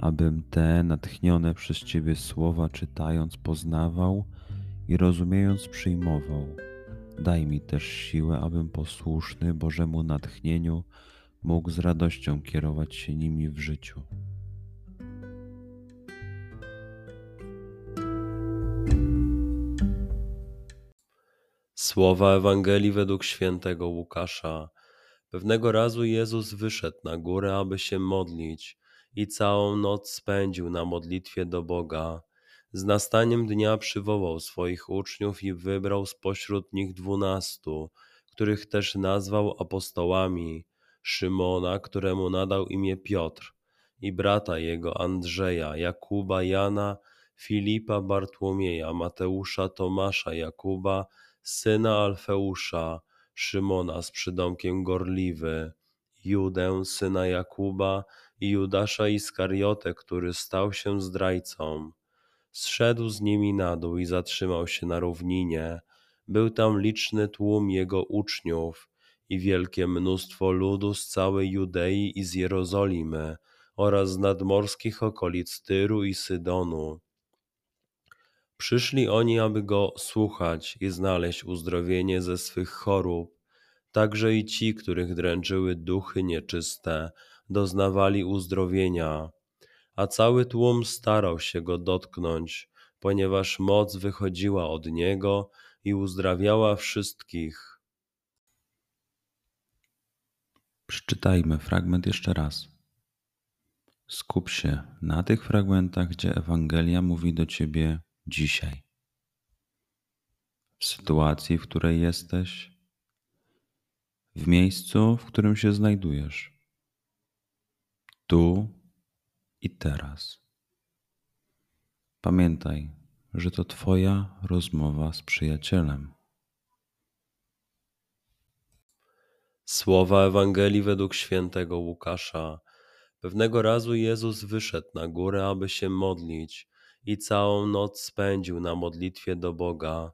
abym te natchnione przez Ciebie słowa czytając poznawał i rozumiejąc przyjmował. Daj mi też siłę, abym posłuszny Bożemu natchnieniu mógł z radością kierować się nimi w życiu. Słowa Ewangelii według świętego Łukasza. Pewnego razu Jezus wyszedł na górę, aby się modlić i całą noc spędził na modlitwie do Boga. Z nastaniem dnia przywołał swoich uczniów i wybrał spośród nich dwunastu, których też nazwał apostołami, Szymona, któremu nadał imię Piotr, i brata jego Andrzeja, Jakuba, Jana, Filipa, Bartłomieja, Mateusza, Tomasza, Jakuba, syna Alfeusza, Szymona z przydomkiem Gorliwy, Judę, syna Jakuba, i Judasza Iskariotę, który stał się zdrajcą. Zszedł z nimi na dół i zatrzymał się na równinie. Był tam liczny tłum jego uczniów i wielkie mnóstwo ludu z całej Judei i z Jerozolimy oraz z nadmorskich okolic Tyru i Sydonu. Przyszli oni, aby go słuchać i znaleźć uzdrowienie ze swych chorób, także i ci, których dręczyły duchy nieczyste, doznawali uzdrowienia, a cały tłum starał się go dotknąć, ponieważ moc wychodziła od niego i uzdrawiała wszystkich. Przeczytajmy fragment jeszcze raz. Skup się na tych fragmentach, gdzie Ewangelia mówi do ciebie dzisiaj. W sytuacji, w której jesteś, w miejscu, w którym się znajdujesz tu i teraz. Pamiętaj, że to Twoja rozmowa z przyjacielem. Słowa Ewangelii według świętego Łukasza. Pewnego razu Jezus wyszedł na górę, aby się modlić, i całą noc spędził na modlitwie do Boga.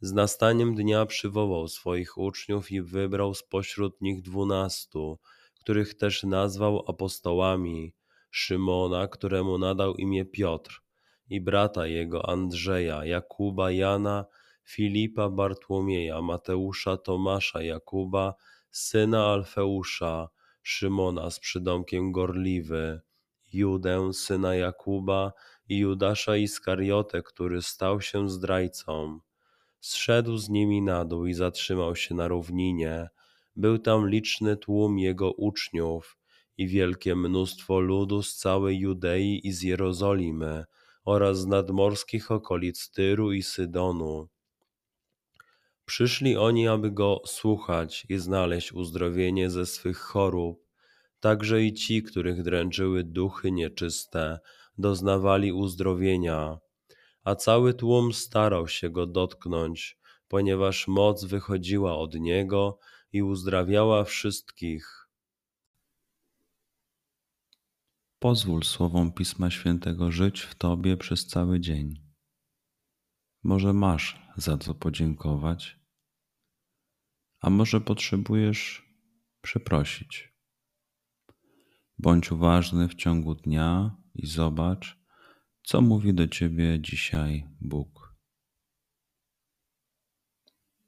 Z nastaniem dnia przywołał swoich uczniów i wybrał spośród nich dwunastu których też nazwał apostołami, Szymona, któremu nadał imię Piotr, i brata jego Andrzeja, Jakuba, Jana, Filipa, Bartłomieja, Mateusza, Tomasza, Jakuba, syna Alfeusza, Szymona z przydomkiem Gorliwy, Judę, syna Jakuba i Judasza Iskariotę, który stał się zdrajcą. Zszedł z nimi na dół i zatrzymał się na równinie, był tam liczny tłum jego uczniów i wielkie mnóstwo ludu z całej Judei i z Jerozolimy oraz z nadmorskich okolic Tyru i Sydonu. Przyszli oni, aby go słuchać i znaleźć uzdrowienie ze swych chorób. Także i ci, których dręczyły duchy nieczyste, doznawali uzdrowienia, a cały tłum starał się go dotknąć, ponieważ moc wychodziła od niego i uzdrawiała wszystkich. Pozwól słowom Pisma Świętego żyć w Tobie przez cały dzień. Może masz za co podziękować, a może potrzebujesz przeprosić. Bądź uważny w ciągu dnia i zobacz, co mówi do Ciebie dzisiaj Bóg.